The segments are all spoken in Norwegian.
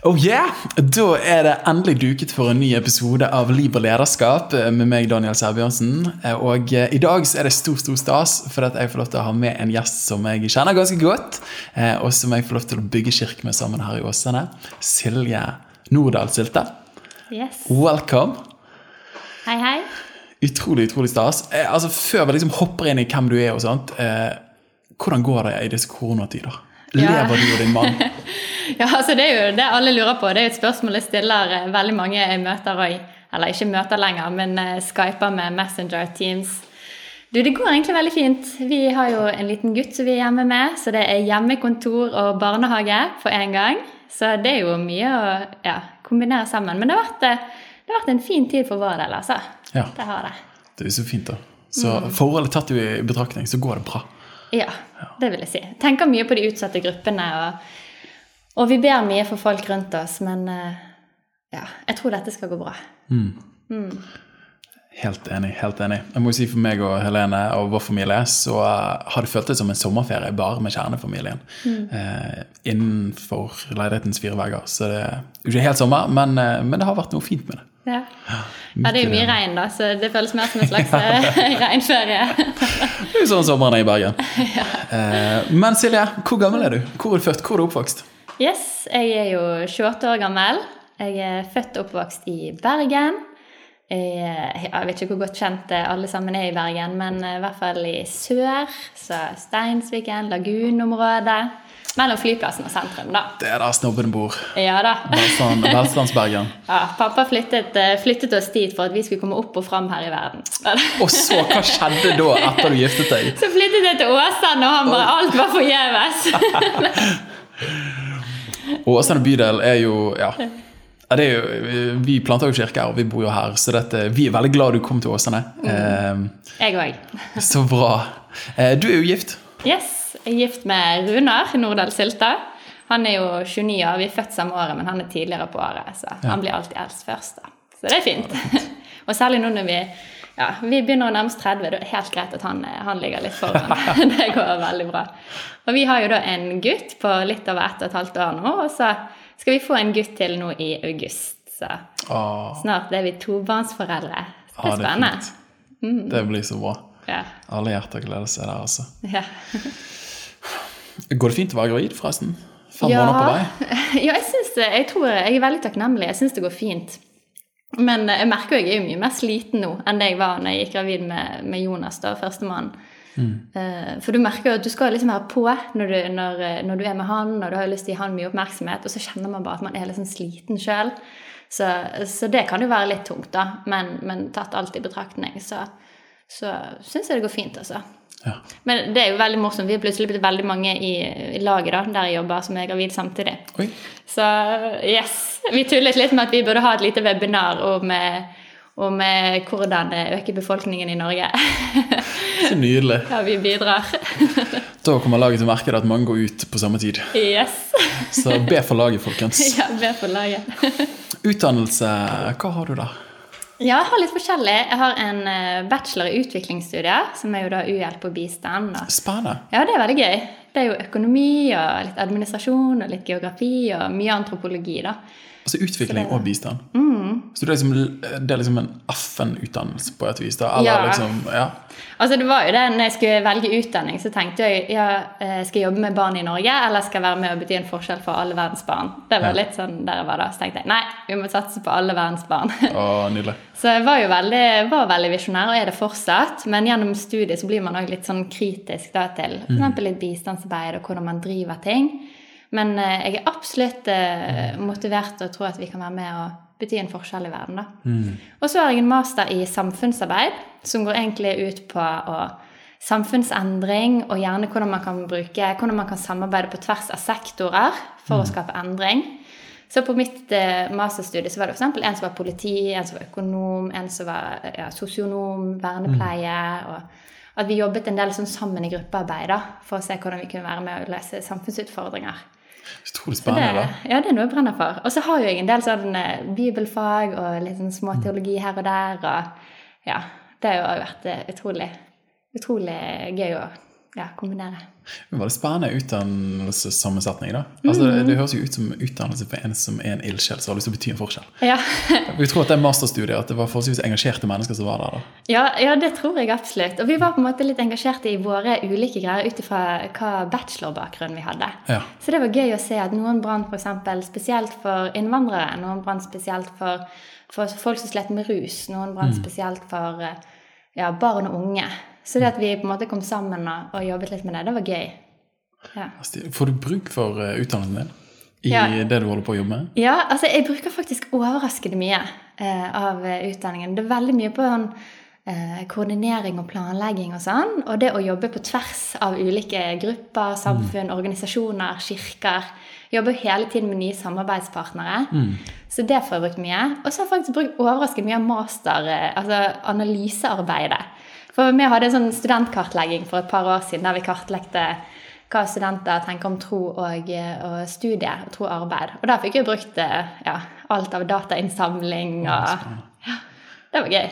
Oh yeah! Da er det endelig duket for en ny episode av Liv og lederskap med meg, Daniel Sæbjørnsen. Og eh, i dag så er det stor stor stas, for at jeg får lov til å ha med en gjest som jeg kjenner ganske godt, eh, og som jeg får lov til å bygge kirke med sammen her i Åsane. Silje Nordahl Sylte. Yes. Welcome. Hei, hei. Utrolig, utrolig stas. Eh, altså, Før vi liksom hopper inn i hvem du er og sånt, eh, hvordan går det i disse koronatider? Lever du og din mann? Ja, altså Det er jo det alle lurer på. Det er jo et spørsmål jeg stiller eh, veldig mange møter òg. Eller ikke møter lenger, men uh, skyper med Messenger Teams. Du, Det går egentlig veldig fint. Vi har jo en liten gutt som vi er hjemme med, så det er hjemmekontor og barnehage på en gang. Så det er jo mye å ja, kombinere sammen. Men det har, vært, eh, det har vært en fin tid for vår del, altså. Ja. Det har det. Det er jo så fint, da. Så Mm. forholdet tatt i betraktning, så går det bra. Ja, det vil jeg si. Tenker mye på de utsatte gruppene. Og, og vi ber mye for folk rundt oss, men eh, ja, jeg tror dette skal gå bra. Helt enig. helt enig. Jeg må si For meg og Helene og vår familie så har det føltes som en sommerferie bare med kjernefamilien. Eh, innenfor leilighetens fire vegger. Så det er ikke helt sommer, men, eh, men det har vært noe fint med det. Ja. ja, det er jo mye regn, da, så det føles mer som en slags eh, regnferie. Det er jo sånn sommeren er i Bergen. eh, men Silje, hvor gammel er du? Hvor er du født? Hvor er du oppvokst? Yes, jeg er jo 28 år gammel. Jeg er født og oppvokst i Bergen. Jeg, eh, jeg vet ikke hvor godt kjent eh, alle sammen er i Bergen, men eh, i hvert fall i sør. Så Steinsviken, Lagunområdet. Mellom flyplassen og sentrum, da. Det er der snobben bor. Ja da. Velstand, Velstandsbergen. Ja, pappa flyttet, flyttet oss dit for at vi skulle komme opp og fram her i verden. Og så, hva skjedde da etter du giftet deg? Så flyttet jeg til Åsane, og han bare Alt var forgjeves. Åsane bydel er jo ja. Ja, det er jo, vi planter jo kirke her, og vi bor jo her, så dette, vi er veldig glad du kom til Åsane. Eh, Jeg òg. så bra. Eh, du er jo gift. Yes. Jeg er gift med Runar Nordahl Sylta. Han er jo 29 år, vi er født samme året, men han er tidligere på året. Så han blir alltid eldst først, da. Så det er fint. og særlig nå når vi ja, vi begynner å nærme oss 30, det er helt greit at han, han ligger litt foran. det går veldig bra. Og vi har jo da en gutt på litt over ett og et halvt år nå, og så skal vi få en gutt til nå i august. Så ah. snart er vi tobarnsforeldre. Ja, det er det er spennende. fint. Det blir så bra. Ja. Alle hjerter gleder seg der, altså. Ja. Går det fint å være gravid, forresten? Fem måneder på vei? ja, jeg synes. Jeg tror jeg er veldig takknemlig. Jeg syns det går fint. Men eh, jeg merker jo jeg er mye mer sliten nå enn det jeg var når jeg gikk gravid med, med Jonas, da, førstemann. Eh, For du merker jo at du skal liksom være på når du, når, eh, når du er med han, og du har lyst til å gi han mye oppmerksomhet, og så kjenner man bare at man er litt sånn sliten sjøl. Så, så det kan jo være litt tungt, da. Men, men tatt alt i betraktning, så, så syns jeg det går fint, altså. Ja. Men det er jo veldig morsomt. Vi er plutselig blitt veldig mange i, i laget da, der jeg jobber, som er gravid samtidig. Oi. Så yes. Vi tullet litt med at vi burde ha et lite webinar om, eh, om eh, hvordan øke befolkningen i Norge. Så nydelig. ja, vi bidrar. Da kommer laget til å merke at mange går ut på samme tid. yes. Så be for laget, folkens. Ja, be for laget. Utdannelse, hva har du da? Ja, jeg har litt forskjellig. Jeg har en eh, bachelor i utviklingsstudier, som er jo da uhjelp og bistand. Spennende. Ja, det er veldig gøy. Det er jo økonomi og litt administrasjon og litt geografi og mye antropologi, da. Altså utvikling det- og bistand. Så det er liksom, det er liksom en FN-utdannelse på et vis? da? Eller Ja. liksom, ja. Altså det var jo det, når jeg skulle velge utdanning, så tenkte jeg ja, eh, skal jeg jobbe med barn i Norge, eller skal jeg være med og bety en forskjell for alle verdens barn? Det var Ja. litt sånn der jeg var da. Så tenkte jeg nei, vi må satse på alle verdens barn. Å, nydelig. Så jeg var jo veldig, var veldig visjonær, og er det fortsatt. Men gjennom studiet så blir man òg litt sånn kritisk da, til f.eks. litt bistandsarbeid og hvordan man driver ting. Men eh, jeg er absolutt eh, motivert og tror at vi kan være med og bety en forskjell i verden. da. Og så har jeg en master i samfunnsarbeid, som går egentlig ut på å samfunnsendring og gjerne hvordan man kan bruke, hvordan man kan samarbeide på tvers av sektorer for å skape endring. Så på mitt eh, masterstudie så var det f.eks. en som var politi, en som var økonom, en som var ja, sosionom, vernepleie. og at vi jobbet en del sånn sammen i gruppearbeid da, for å se hvordan vi kunne være med å løse samfunnsutfordringer. Utrolig spennende. det, ja, det er noe jeg brenner for. Og så har jo jeg en del sånn eh, bibelfag og litt sånn små teologi her og der. Og ja, det har jo vært eh, utrolig, utrolig gøy å ja, kombinere. Var det spennende utdannelsessammensetning. da. Altså, Mm. det, det høres jo ut som utdannelse for en som er en ildsjel som har lyst til å bety en forskjell. Ja. Vi tror at det er masterstudiet, at det var forholdsvis engasjerte mennesker som var der. da. Ja, ja, det tror jeg absolutt. Og vi var på en måte litt engasjerte i våre ulike greier ut ifra hva bachelorbakgrunn vi hadde. Ja. Så det var gøy å se at noen brant eksempel spesielt for innvandrere, noen brant spesielt for, for folk som slet med rus, noen brant spesielt for eh, ja, barn og unge. Så det at vi på en måte kom sammen og, og jobbet litt med det, det var gøy. Ja. Altså, Får du bruk for eh, utdannelsen din i Ja. det du holder på å jobbe med? Ja, altså jeg bruker faktisk overraskende mye eh, av eh, utdanningen. Det er veldig mye på en, eh, koordinering og planlegging og sånn. Og det å jobbe på tvers av ulike grupper, samfunn, organisasjoner, kirker. Jobber hele tiden med nye samarbeidspartnere. Så det får jeg brukt mye. Og så har jeg faktisk brukt overraskende mye av master, eh, altså analysearbeidet. For vi hadde en sånn studentkartlegging for et par år siden der vi kartlegte hva studenter tenker om tro og, eh, og studie, og tro og arbeid. Og der fikk vi brukt eh, ja, alt av datainnsamling og ja, Det var gøy.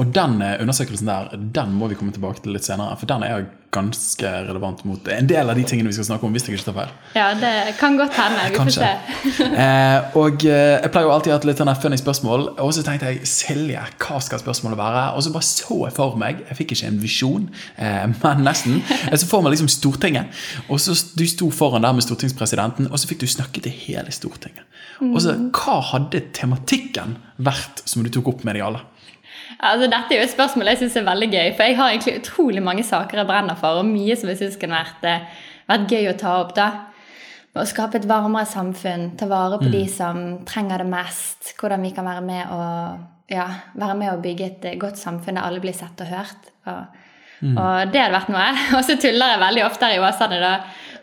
Og den eh, undersøkelsen der, den må vi komme tilbake til litt senere. For den er jo ganske relevant mot en del av de tingene vi skal snakke om. hvis jeg ikke tar feil. Ja, det kan godt hende. Vi får Kanskje. se. Eh, og eh, Jeg pleier jo alltid å ha litt sånn funny spørsmål. Og så tenkte jeg Silje, hva skal spørsmålet være? Og så bare så jeg for meg Jeg fikk ikke en visjon, eh, men nesten. Jeg så for meg liksom Stortinget. Og så Du sto foran der med stortingspresidenten, og så fikk du snakke til hele Stortinget. Og så, Hva hadde tematikken vært som du tok opp med de alle? Altså, dette er jo et spørsmål jeg syns er veldig gøy. For jeg har egentlig utrolig mange saker jeg brenner for, og mye som jeg syns kunne vært, eh, vært gøy å ta opp. da. Å skape et varmere samfunn, ta vare på de som trenger det mest. Hvordan vi kan være med å ja, være med å bygge et eh, godt samfunn der alle blir sett og hørt. Og, og det hadde vært noe. Og så tuller jeg veldig ofte her i Åsane da,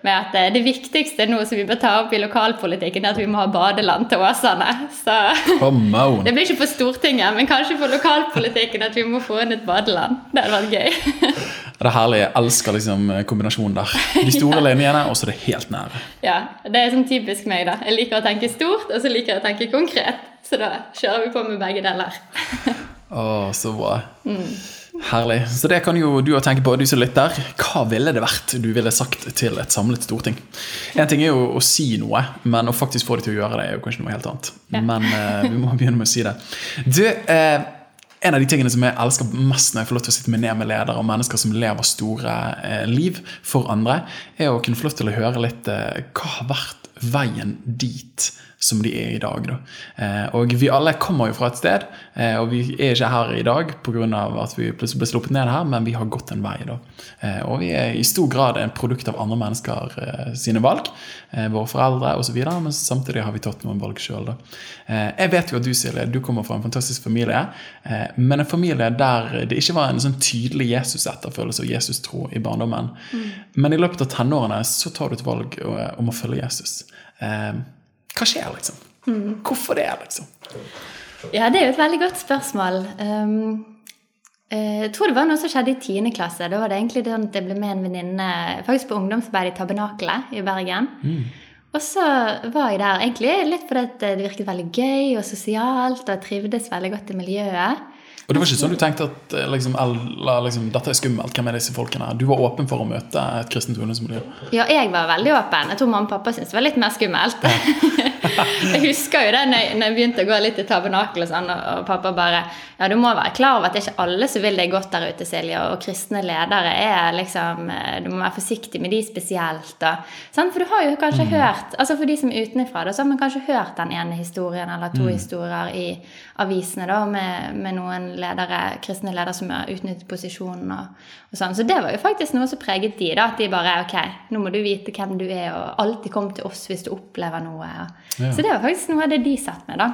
med at eh, det viktigste nå som vi bør ta opp i lokalpolitikken, er at vi må ha badeland til Åsane. Så det blir ikke på Stortinget, men kanskje på lokalpolitikken at vi må få inn et badeland. Det hadde vært gøy. Det er herlig. Jeg elsker liksom kombinasjonen der. De store linjene, og så det helt nære. Ja, Det er sånn typisk meg, da. Jeg liker å tenke stort, og så liker jeg å tenke konkret. Så da kjører vi på med begge deler. Å, så bra. Herlig. Så det kan jo du tenke på, du som lytter. Hva ville det vært du ville sagt til et samlet storting? En ting er jo å si noe, men å faktisk få dem til å gjøre det, er jo kanskje noe helt annet. Men uh, vi må begynne med å si det. Du, uh, en av de tingene som jeg elsker mest når jeg får lov til å sitte med ned med ledere og mennesker som lever store eh, liv for andre, er å kunne få lov til å høre litt eh, hva har vært veien dit som de er i dag. Da. Eh, og vi alle kommer jo fra et sted, eh, og vi er ikke her i dag pga. at vi plutselig ble sluppet ned her, men vi har gått en vei. da. Eh, og vi er i stor grad en produkt av andre mennesker eh, sine valg, våre foreldre osv., men samtidig har vi tatt noen valg sjøl. Eh, jeg vet jo at du, Silje, du kommer fra en fantastisk familie, eh, men en familie der det ikke var en sånn tydelig Jesus-etterfølelse og Jesus-tro i barndommen. Men i løpet av tenårene så tar du et valg om å følge Jesus. Hva skjer, liksom? Hvorfor det, liksom? Ja, det er jo et veldig godt spørsmål. Um, eh, jeg tror det var noe som skjedde i 10. klasse. Da var det egentlig sånn at jeg ble med en venninne faktisk på ungdomsarbeid i Tabernakelet i Bergen. Og så var jeg der egentlig litt fordi det virket veldig gøy og sosialt, og jeg trivdes veldig godt i miljøet. Og det var ikke sånn du tenkte at eh, liksom, eller, liksom, dette er skummelt, hvem er disse folkene? Du var åpen for å møte et kristent ungdomsmiljø? Ja, jeg var veldig åpen. Jeg tror mamma og pappa syntes det var litt mer skummelt. jeg husker jo det når jeg, når jeg begynte å gå litt i tabernakel og sånn, og, pappa bare Ja, du må være klar over at det er ikke alle som vil deg godt der ute, Silje, og kristne ledere er liksom eh, Du må være forsiktig med de spesielt. Og, sant? For du har jo kanskje hørt Altså for de som er utenfra, så har man kanskje hørt den ene historien eller to historier i avisene da, med, med noen ledere, kristne ledere som har utnyttet posisjonen og, og sånn. Så det var jo faktisk noe som preget de, da. At de bare Ok, nå må du vite hvem du er, og alltid kom til oss hvis du opplever noe. Ja. Så det var faktisk noe av det de satt med, da.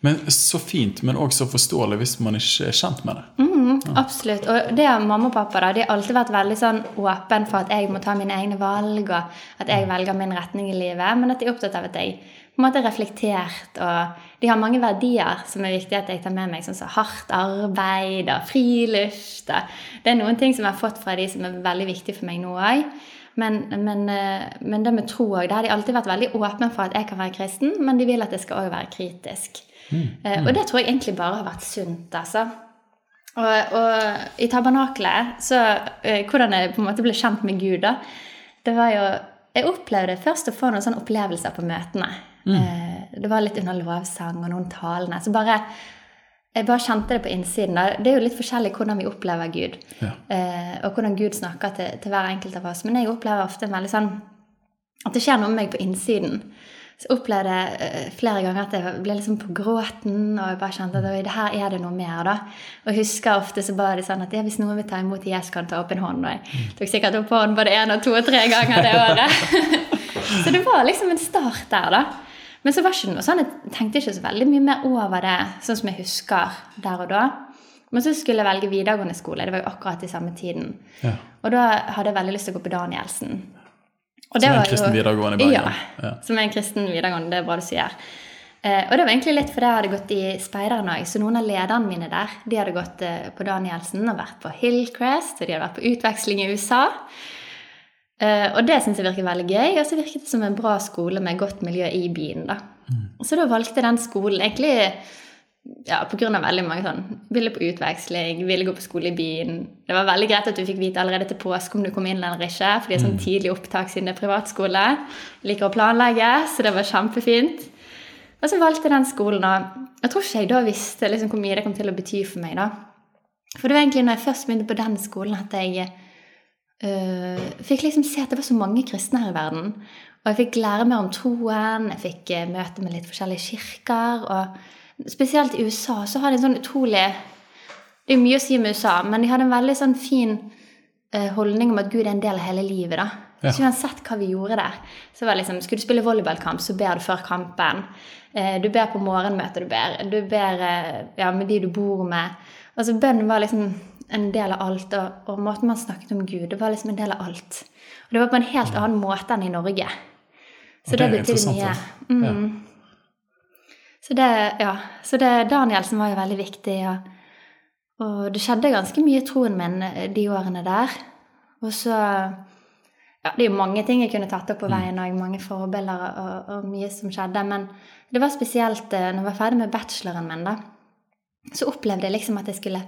Men Så fint, men også forståelig hvis man ikke er kjent med det. Mm, absolutt. Og det har mamma og pappa da, de har alltid vært veldig sånn åpen for at jeg må ta mine egne valg, og at jeg velger min retning i livet. Men at de er opptatt av at jeg på en måte reflektert, og de har mange verdier som er viktig at jeg tar med meg, sånn som hardt arbeid og friluft. Det er noen ting som jeg har fått fra de som er veldig viktige for meg nå òg. Men, men, eh, men, det med tro òg, det har de alltid vært veldig åpne for at jeg kan være kristen, men de vil at jeg skal òg være kritisk. Mm. Mm. Og det tror jeg egentlig bare har vært sunt, altså. Og, og i tabernakelet, så eh, Hvordan jeg på en måte ble kjent med Gud, da, det var jo Jeg opplevde først å få noen sånne opplevelser på møtene. Mm. Eh, det var litt under lovsang og noen talene. Så bare jeg bare kjente det på innsiden. Det er jo litt forskjellig hvordan vi opplever Gud. Ja. Eh, og hvordan Gud snakker til, til, hver enkelt av oss. Men jeg opplever ofte veldig sånn at det skjer noe med meg på innsiden. Så jeg opplevde jeg uh, flere ganger at jeg ble liksom på gråten, og jeg bare kjente at her er det noe mer. da. Og jeg husker ofte så ba de sånn at ja, hvis noen vil ta imot Jesus, kan ta opp en hånd. Og jeg mm. tok sikkert opp hånden både én og to og tre ganger det året. så det var liksom en start der, da. Men så var ikke noe sånn, jeg tenkte ikke så veldig mye mer over det, sånn som jeg husker der og da. Men så skulle jeg velge videregående skole. Det var jo akkurat i samme tiden. Ja. Og da hadde jeg veldig lyst til å gå på Danielsen. Og som er en kristen videregående i Bergen? Ja, ja, som er en kristen videregående. Det er bra du sier. Eh, og det var egentlig litt fordi jeg hadde gått i speideren òg. Så noen av lederne mine der de hadde gått eh, på Danielsen og vært på Hillcrest, og de hadde vært på utveksling i USA. Uh, og det syns jeg virker veldig gøy. Og så virket det som en bra skole med godt miljø i byen. da. Mm. Så da valgte den skolen egentlig ja, pga. veldig mange sånn Ville på utveksling, ville gå på skole i byen. Det var veldig greit at du fikk vite allerede til påske om du kom inn eller ikke. For det er sånn mm. tidlig opptak siden det er privatskole. liker å planlegge, så det var kjempefint. Og så valgte den skolen, og jeg tror ikke jeg da visste liksom, hvor mye det kom til å bety for meg. da. For det var egentlig når jeg først begynte på den skolen, at jeg uh, fikk liksom se at det var så mange kristne her i verden. Og jeg fikk lære mer om troen, jeg fikk uh, møte med litt forskjellige kirker. Og spesielt i USA så har de en sånn utrolig Det er mye å si om USA, men de hadde en veldig sånn fin uh, holdning om at Gud er en del av hele livet. da. Ja. Så uansett hva vi gjorde der, så var det liksom, skulle du spille volleyballkamp, så ber du før kampen. Du ber på morgenmøtet, du ber, du ber ja, med de du bor med. Altså Bønnen var liksom en del av alt. Og, og, måten man snakket om Gud, det var liksom en del av alt. Og det var på en helt annen måte enn i Norge. Så det, det betydde mye. Mm. Ja. Så det, ja. Så det, Danielsen var jo veldig viktig. Og, og, det skjedde ganske mye i troen min eh, de årene der. Og så ja, Det er jo mange ting jeg kunne tatt opp på mm. veien og mange forbilder og, og, mye som skjedde. Men det var spesielt eh, når jeg var ferdig med bacheloren min, da så opplevde jeg liksom at jeg skulle,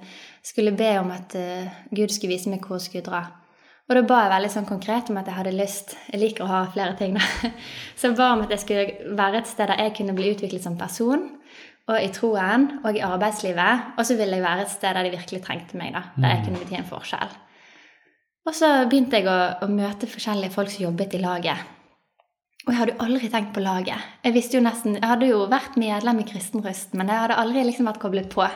skulle be om at uh, Gud skulle vise meg hvor jeg skulle dra. Og da ba jeg veldig sånn konkret om at jeg hadde lyst Jeg liker å ha flere ting, da. Så jeg ba om at jeg skulle være et sted der jeg kunne bli utviklet som person, og i troen og i arbeidslivet. Og så ville jeg være et sted der de virkelig trengte meg, da. Der jeg kunne bety en forskjell. Og så begynte jeg å, å møte forskjellige folk som jobbet i laget. Og jeg hadde jo aldri tenkt på laget. Jeg visste jo nesten, jeg hadde jo vært medlem i Kristen Røst, men jeg hadde aldri liksom vært koblet på.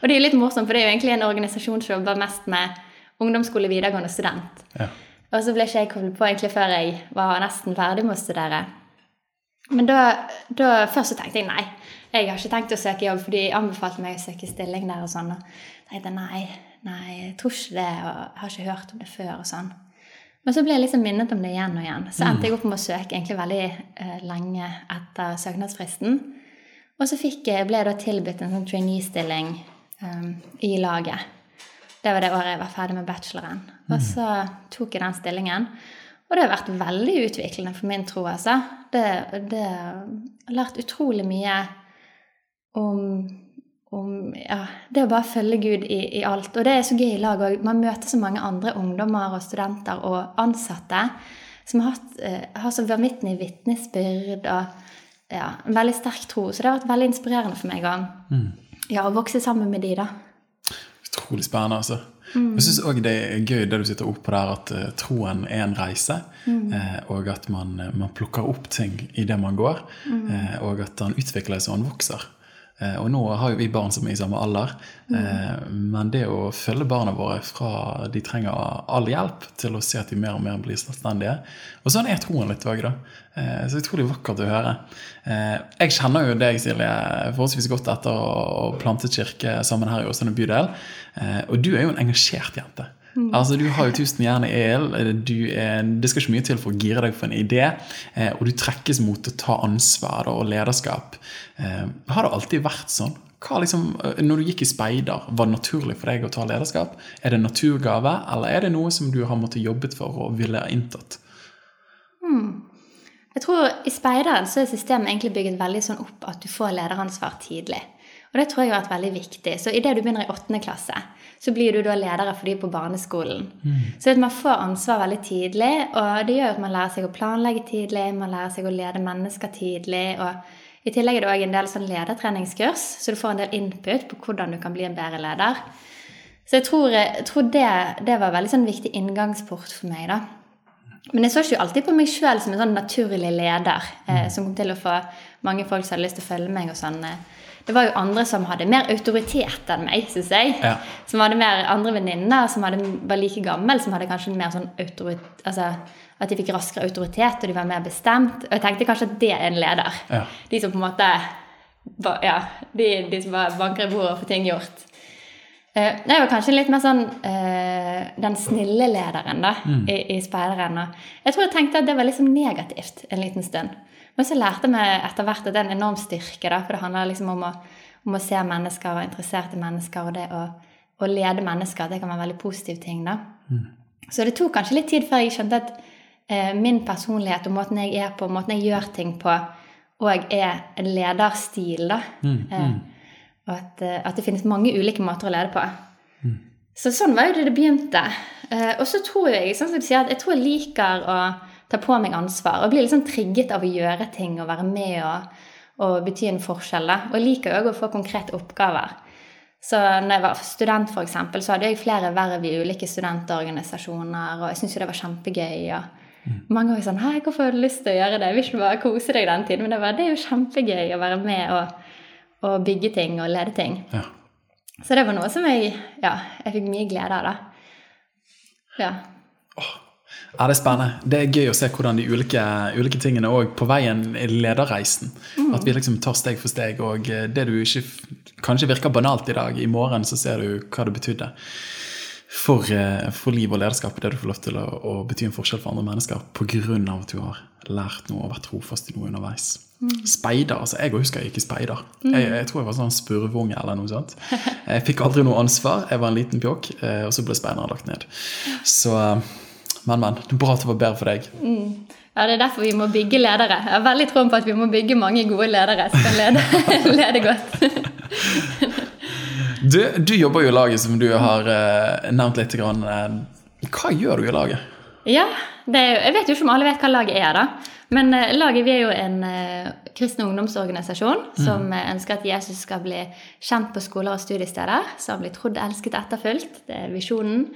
Og det er jo litt morsomt, for det er jo egentlig en organisasjon som jobber mest med ungdomsskole, videregående student. Ja. Og så ble ikke jeg koblet på egentlig før jeg var nesten ferdig med å studere. Men da, da Først så tenkte jeg nei, jeg har ikke tenkt å søke jobb, for de anbefalte meg å søke stilling der og sånn. Og jeg tenkte nei, nei, jeg tror ikke det, og jeg har ikke hørt om det før og sånn. Men så ble jeg liksom minnet om det igjen og igjen. Så endte jeg opp med å søke egentlig veldig eh, lenge etter søknadsfristen. Og så jeg, ble jeg da tilbudt en sånn trainee-stilling um, i laget. Det var det året jeg var ferdig med bacheloren. Og mm. så tok jeg den stillingen. Og det har vært veldig utviklende for min tro, altså. Det, det har lært utrolig mye om om ja, det å bare følge Gud i, i, alt. Og det er så gøy i lag òg. Man møter så mange andre ungdommer og studenter og ansatte som har, hatt, eh, har så vanvittig vitnesbyrd og ja, en veldig sterk tro. Så det har vært veldig inspirerende for meg å mm. ja, vokse sammen med de, da. Utrolig spennende, altså. Mm. Jeg syns òg det er gøy det du sitter oppå der, at uh, troen er en reise. Mm. Eh, og at man, man, plukker opp ting i det man går. Mm. Eh, og at den utvikler seg og den vokser. Eh, og nå har jo vi barn som er i samme alder, mm. men det å følge barna våre fra de trenger all hjelp, til å se at de mer og mer blir selvstendige Og sånn er troen litt òg, da. Eh, så utrolig vakkert å høre. Jeg kjenner jo deg, Silje, forholdsvis godt etter å plante kirke sammen her i Åsane bydel. Og du er jo en engasjert jente. Mm. Altså, Du har jo tusen jern i el. det skal ikke mye til for å gire deg for en idé. Eh, og du trekkes mot å ta ansvar og lederskap. Eh, har det alltid vært sånn? Liksom, eh, når du gikk i speider, var det naturlig for deg å ta lederskap? Er det en naturgave, eller er det noe som du har måttet jobbet for og ville ha inntatt? Hmm. Jeg tror I speideren så er systemet egentlig bygget veldig sånn opp at du får lederansvar tidlig. Og det tror jeg har vært veldig viktig. Så idet du begynner i åttende klasse, så blir du da leder for de på barneskolen. Mm. Så man får ansvar veldig tidlig, og det gjør at man lærer seg å planlegge tidlig, man lærer seg å lede mennesker tidlig. og i tillegg er det òg en del sånn ledertreningskurs, så du får en del input på hvordan du kan bli en bedre leder. Så jeg tror, jeg tror det, det, var veldig sånn viktig inngangsport for meg. da. Men jeg så ikke alltid på meg sjøl som en sånn naturlig leder, eh, som kom til å få mange folk som hadde lyst til å følge meg. og sånn. Eh, det var jo andre som hadde mer autoritet enn meg, syns jeg. Ja. Som hadde mer andre venninner som hadde, var like gammel, som hadde kanskje mer sånn autoritet altså, At de fikk raskere autoritet, og de var mer bestemt. Og jeg tenkte kanskje at det er en leder. Ja. De som på en måte Ja, de, de som bare banker i bordet og får ting gjort. Uh, jeg var kanskje litt mer sånn uh, den snille lederen da, mm. i, i speideren. Jeg tror jeg tenkte at det var liksom negativt en liten stund. Men så lærte vi etter hvert at det er en enorm styrke. Da, for det handler liksom om å, om å se mennesker og interesserte mennesker. Og det å, å, lede mennesker det kan være en veldig positiv ting. da. Mm. Så det tok kanskje litt tid før jeg skjønte at eh, min personlighet og måten jeg er på, måten jeg gjør ting på, òg er en lederstil. da. Mm, eh, mm. og at, eh, at, det finnes mange ulike måter å lede på. Mm. Så sånn var jo det det begynte. Eh, og så tror jeg sånn som du sier, at jeg tror jeg liker å ta på meg ansvar. Og blir liksom trigget av å gjøre ting og være med og, og bety en forskjell. Da. Og jeg liker òg å få konkrete oppgaver. Så når jeg var student, for eksempel, så hadde jeg flere verv i ulike studentorganisasjoner, og jeg syntes jo det var kjempegøy. og mm. Mange var sånn 'Hei, hvorfor har du lyst til å gjøre det? Jeg vil ikke bare kose deg den tiden.' Men det, var, det er jo kjempegøy å være med og, og bygge ting og lede ting. Ja. Så det var noe som jeg, ja, jeg fikk mye glede av, da. Ja. Oh, ja, Det er spennende. Det er gøy å se hvordan de ulike, ulike tingene òg på veien i lederreisen. Mm. At vi liksom tar steg for steg. Og det du ikke kanskje virker banalt i dag, i morgen så ser du hva det betydde. For, eh, for liv og lederskap, det du får lov til å, å bety en forskjell for andre mennesker pga. at du har lært noe og vært trofast i noe underveis. Mm. Speider. altså Jeg husker jeg gikk i speider. Mm. Jeg, jeg, tror jeg var sånn spurveunge eller noe sånt. Jeg fikk aldri noe ansvar. Jeg var en liten pjokk, eh, og så ble speideren lagt ned. Så men, men. Det er bra at det var bedre for deg. Mm. Ja, Det er derfor vi må bygge ledere. Jeg har veldig troen på at vi må bygge mange gode ledere som kan lede, lede godt. du, du, jobber jo i laget, som du har uh, nevnt litt. Grann. Hva gjør du i laget? Ja, er, Jeg vet jo ikke om alle vet hva laget er, da. Men uh, laget vi er jo en uh, kristen ungdomsorganisasjon mm. som ønsker at Jesus skal bli kjent på skoler og studiesteder. Så han blir trodd, elsket, etterfulgt. Det er visjonen.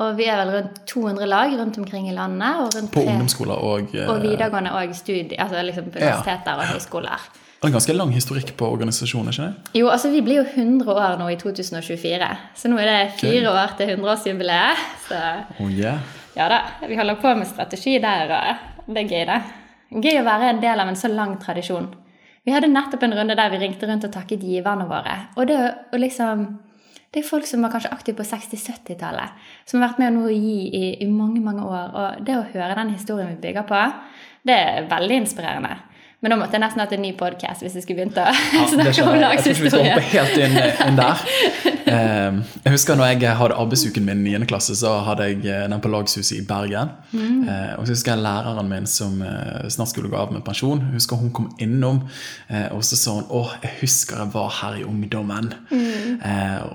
Og vi er vel rundt 200 lag rundt omkring i landet. på ungdomsskoler og Og eh, videregående og studie, altså liksom på universiteter ja. og høyskoler. Det er en ganske lang historikk på organisasjonen? ikke det? Jo, altså vi blir jo 100 år nå i 2024. Så nå er det fire år til 100-årsjubileet. Så oh, yeah. ja da, vi holder på med strategi der, og det er gøy, det. Gøy å være en del av en så lang tradisjon. Vi hadde nettopp en runde der vi ringte rundt og takket giverne våre. Og det å liksom det er folk som var kanskje aktive på 60-70-tallet, som har vært med å gi i, i, mange mange år. Og det å høre den historien vi bygger på, det er veldig inspirerende. Men da måtte jeg nesten hatt en ny podkast hvis jeg skulle begynt å ja, snakke om lagshistorie. Jeg tror ikke vi skal hoppe helt inn, inn der. Ehm, jeg husker når jeg hadde arbeidsuken min i 9. klasse, så hadde jeg eh, den på Lagshuset i Bergen. Mm. Eh, og så husker jeg læreren min som eh, snart skulle gå av med pensjon. Jeg husker hun kom innom, og så sa hun 'Å, jeg husker jeg var her i ungdommen'. Mm.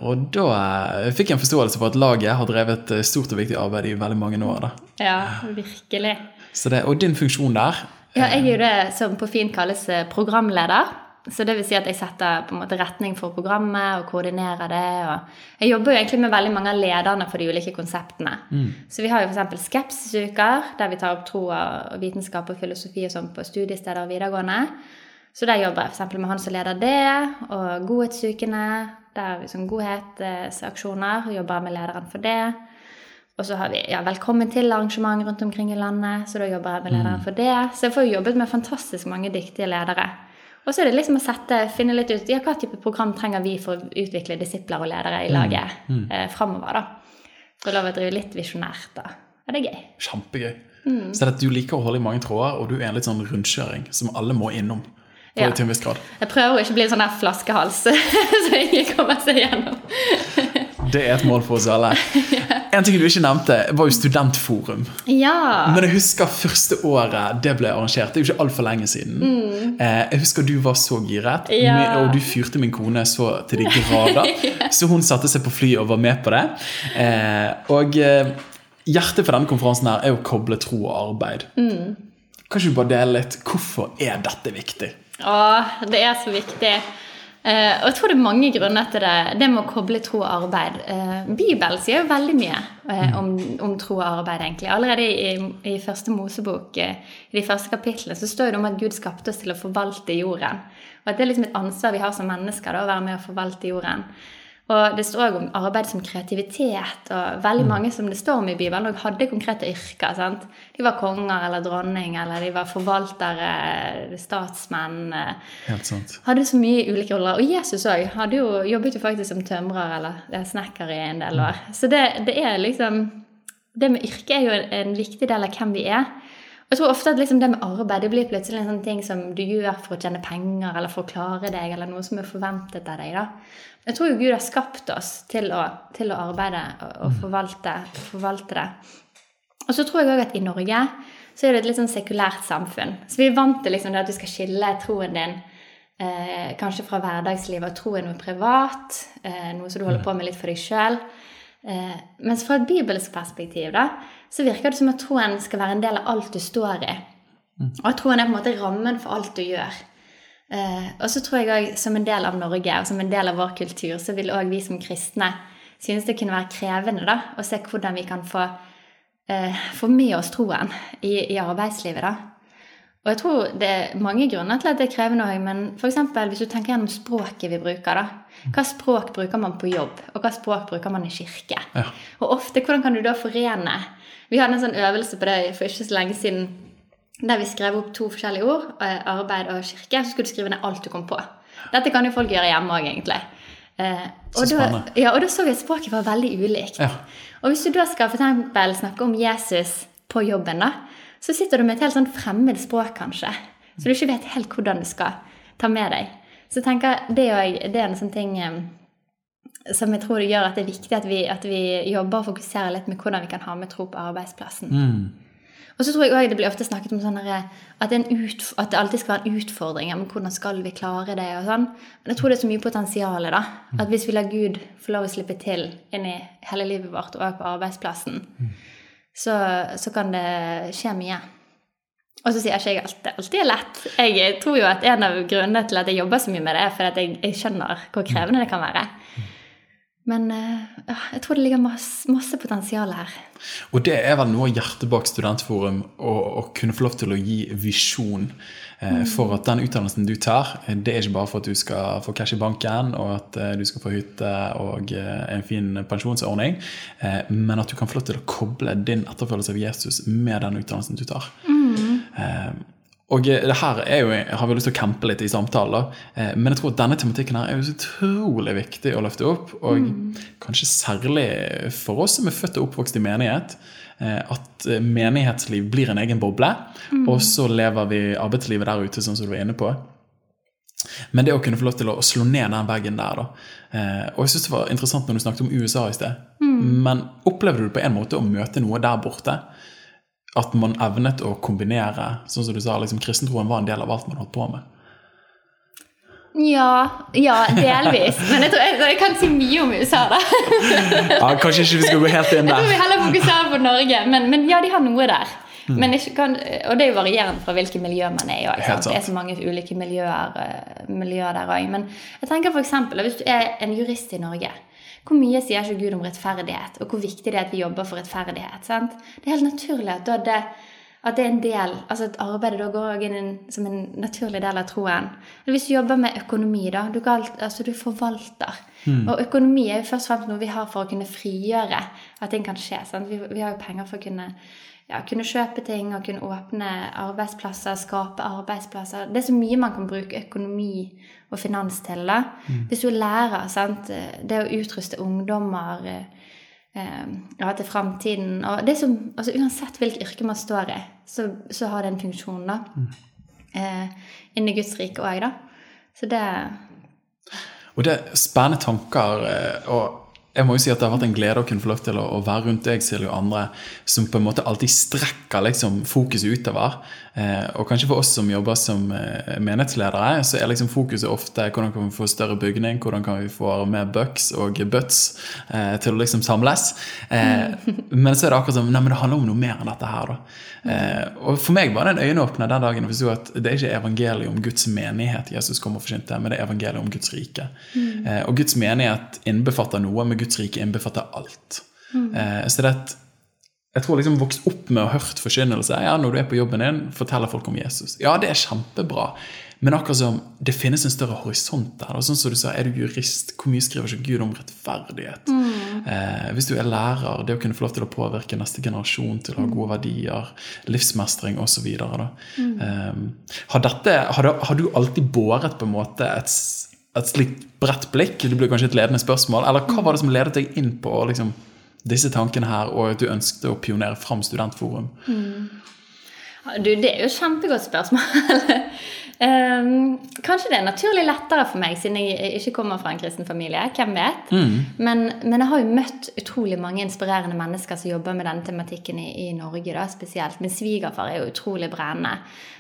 Og da fikk jeg en forståelse for at laget har drevet stort og viktig arbeid i veldig mange år. Da. Ja, virkelig. Det, og din funksjon der ja, jeg er jo det som på fint kalles programleder. Så det vil si at jeg setter på en måte retning for programmet og koordinerer det. Og jeg jobber jo egentlig med veldig mange av lederne for de ulike konseptene. Mm. Så vi har jo f.eks. skepsisuker, der vi tar opp tro og vitenskap og filosofi og sånn på studiesteder og videregående. Så der jobber jeg f.eks. med han som leder det, og Godhetsukene. Der har vi sånn godhetsaksjoner, jobber med lederen for det. Og så har vi ja, Velkommen til arrangement rundt omkring i landet, så da jobber jeg med lederen mm. for det. Så jeg får jobbet med fantastisk mange dyktige ledere. Og så er det liksom å sette, finne litt ut ja, hva type program trenger vi for å utvikle disipler og ledere i mm. laget mm. mm. eh, framover. da. lov å drive litt visjonært, da. Ja, det er gøy. Kjempegøy. Mm. Så du liker å holde i mange tråder, og du er en litt sånn rundkjøring som alle må innom. Ja. til en viss grad. Jeg prøver å ikke bli en sånn der flaskehals, så ingen kommer seg gjennom. Det er et mål for oss alle. En ting du ikke nevnte, var jo Studentforum. Ja. Men jeg husker første året det ble arrangert. Det er jo ikke altfor lenge siden. Mm. jeg husker du var så giret. Ja. og du fyrte min kone så til de grader. Så hun satte seg på flyet og var med på det. Eh, og eh, hjertet for denne konferansen her er å koble tro og arbeid. Mm. Kan ikke du bare dele litt hvorfor er dette viktig? Å, det er så viktig. Eh, og jeg tror det er mange grunner til det. Det med å koble tro og arbeid. Eh, Bibelen sier jo veldig mye eh, om, om tro og arbeid, egentlig. Allerede i, i første Mosebok, i de første kapitlene, så står det om at Gud skapte oss til å forvalte jorden. Og at det er liksom et ansvar vi har som mennesker, da, å være med å forvalte jorden. Og det står også om arbeid som kreativitet, og veldig mange som det står om i Bibelen, og hadde konkrete yrker. sant? De var konger eller dronning, eller de var forvaltere, statsmenn. eh, Helt sant. Hadde så mye ulike roller. Og Jesus òg jobbet jo faktisk som tømrer eller snekker i en del år. Så det, det er liksom Det med yrke er jo en, en viktig del av hvem vi er. Jeg tror ofte at liksom det med arbeid det blir plutselig en sånn ting som du gjør for å tjene penger eller for å klare deg, eller noe som er forventet av deg. da. Jeg tror jo Gud har skapt oss til å, til å arbeide og, og forvalte, forvalte det. Og så tror jeg òg at i Norge så er det et litt sånn sekulært samfunn. Så vi er vant til liksom at du skal skille troen din eh, kanskje fra hverdagslivet og tro er noe privat, eh, noe som du holder på med litt for deg sjøl. Eh, mens fra et bibelsk perspektiv da, så virker det som at troen skal være en del av alt du står i. Og at troen er på en måte rammen for alt du gjør. Eh, og så tror jeg òg som en del av Norge og som en del av vår kultur, så vil òg vi som kristne synes det kunne være krevende da, å se hvordan vi kan få, eh, få med oss troen i, i arbeidslivet. da. Og jeg tror det er mange grunner til at det er krevende òg, men f.eks. hvis du tenker gjennom språket vi bruker, da. Hva språk bruker man på jobb, og hva språk bruker man i kirke? Ja. Og ofte, hvordan kan du da forene Vi hadde en sånn øvelse på det for ikke så lenge siden der vi skrev opp to forskjellige ord, eh, arbeid og kirke, så skulle du skrive ned alt du kom på. Dette kan jo folk gjøre hjemme òg, egentlig. Eh, og, da, ja, og da så vi at språket var veldig ulikt. Ja. Og hvis du da skal for eksempel snakke om Jesus på jobben, da, så sitter du med et helt sånn fremmed språk, kanskje. Så du ikke vet helt hvordan du skal ta med deg. Så jeg tenker det, jo- det er en sånn ting eh, som jeg tror det gjør at det er viktig at vi, at vi jobber og fokuserer litt med hvordan vi kan ha med tro på arbeidsplassen. Og så tror jeg også det blir ofte snakket om sånn at, det en ut, at det alltid skal være en utfordring. Ja, men hvordan skal vi klare det? og sånn. Men jeg tror det er så mye potensial da. At hvis vi lar Gud få lov å slippe til inn i hele livet vårt og på arbeidsplassen, så, så kan det skje mye. Og så sier jeg ikke jeg at det alltid er lett. Jeg tror jo at en av grunnene til at jeg jobber så mye med det, er fordi at jeg, jeg skjønner hvor krevende det kan være. Men eh, jeg tror det ligger masse, masse potensial her. Og det er vel noe av hjertet bak Studentforum, å, å kunne få lov til å gi visjon eh, for at den utdannelsen du tar, eh, det er ikke bare for at du skal få cash i banken, og at eh, du skal få hytte og eh, en fin pensjonsordning, eh, men at du kan få lov til å koble din etterfølgelse av Jesus med den utdannelsen du tar. Eh, og eh, det her er jo, har vi lyst til å campe litt i samtalen. Eh, men jeg tror at denne tematikken her er jo så utrolig viktig å løfte opp. Og kanskje særlig for oss som er født og oppvokst i menighet. eh, At menighetsliv blir en egen boble, og så lever vi arbeidslivet der ute, sånn som du var inne på. Men det å kunne få lov til å slå ned den veggen der, da. Eh, og jeg syns det var interessant når du snakket om USA i sted. Men opplevde du på en måte å møte noe der borte? At man evnet å kombinere, sånn som du sa, liksom kristentroen var en del av alt man holdt på med? Ja, ja, delvis. Men jeg, tror, jeg, jeg kan si mye om USA, da. Ja, kanskje ikke vi skal gå helt inn der. Jeg tror vi heller fokuserer på Norge. Men, men ja, de har noe der. Men ikke kan, og det er jo varierende fra hvilke miljø man er i. også, Det er så mange ulike miljøer, eh, miljøer der òg. Men jeg tenker eksempel, hvis du er en jurist i Norge hvor mye sier ikke Gud om rettferdighet, og hvor viktig det er at vi jobber for rettferdighet? sant? Det er helt naturlig at, det, at det er en del, altså at arbeidet da går inn en, som en naturlig del av troen. Eller Hvis du jobber med økonomi, da, du, alt- altså du forvalter. Og økonomi er jo først og fremst noe vi har for å kunne frigjøre at ting kan skje. sant? Vi, vi har jo penger for å kunne ja, kunne kjøpe ting og kunne åpne arbeidsplasser, skape arbeidsplasser. Det er så mye man kan bruke økonomi og finans til. da. Hvis du er lærer, sant? det å utruste ungdommer, eh, ja, til framtiden. Og det som, altså uansett hvilket yrke man står i, så, så har det en funksjon, da. Eh, inni Guds rike òg, da. Så det Og det er spennende tanker. eh, og jeg må jo si at Det har vært en glede å kunne få lov til å, å være rundt deg Silje, og andre som på en måte alltid strekker liksom, fokuset utover. Eh, og kanskje for oss som jobber som eh, menighetsledere, så er liksom fokuset ofte hvordan kan vi få større bygning, hvordan kan vi få mer bucks og butts eh, til å liksom samles. Eh, men så er det akkurat som nei, men det handler om noe mer enn dette her. da. Eh, og For meg var det en øyenåpner den dagen jeg forsto at det er ikke evangeliet om Guds menighet Jesus kommer og forkynte, men det er evangeliet om Guds rike. Eh, og Guds menighet innbefatter noe, med Guds rike innbefatter alt. Eh, så det er et jeg tror liksom vokst opp med å hørt forkynnelse. Ja, når du er på jobben din, forteller folk om Jesus. Ja, det er kjempebra. Men akkurat som det finnes en større horisont der. Og sånn som du sa, Er du jurist, hvor mye skriver ikke Gud om rettferdighet? Eh, hvis du er lærer, det å kunne få lov til å påvirke neste generasjon til å ha gode verdier, livsmestring osv. Eh, har, dette, har, du- har du alltid båret på en måte et, et slikt bredt blikk? Det blir kanskje et ledende spørsmål. Eller hva var det som ledet deg inn på liksom, disse tankene her, og at du ønsket å pionere fram Studentforum? Du, det er jo et kjempegodt spørsmål. Ehm, kanskje det er naturlig lettere for meg, siden jeg ikke kommer fra en kristen familie. Hvem vet? Men, men jeg har jo møtt utrolig mange inspirerende mennesker som jobber med denne tematikken i, i Norge, da, spesielt. Min svigerfar er jo utrolig brennende.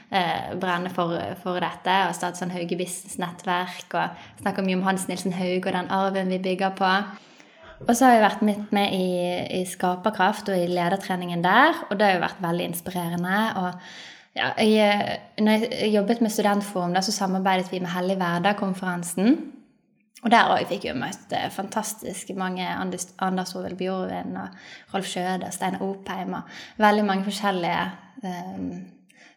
eh, brennende for, for dette. Og startet sånn Hauge Business Nettverk. Og snakker mye om Hans Nilsen Hauge og den arven vi bygger på. Og så har jeg vært midt med i, i Skaperkraft og i ledertreningen der, og det har jo vært veldig inspirerende. og ja, jeg, når jeg jobbet med Studentforum, da, så samarbeidet vi med Hellig Hverdag-konferansen. Og der òg fikk jeg møtt eh, fantastisk mange Anders, Anders Ovel Bjorvin og Rolf Skjøde og Steinar Opheim og veldig mange forskjellige um,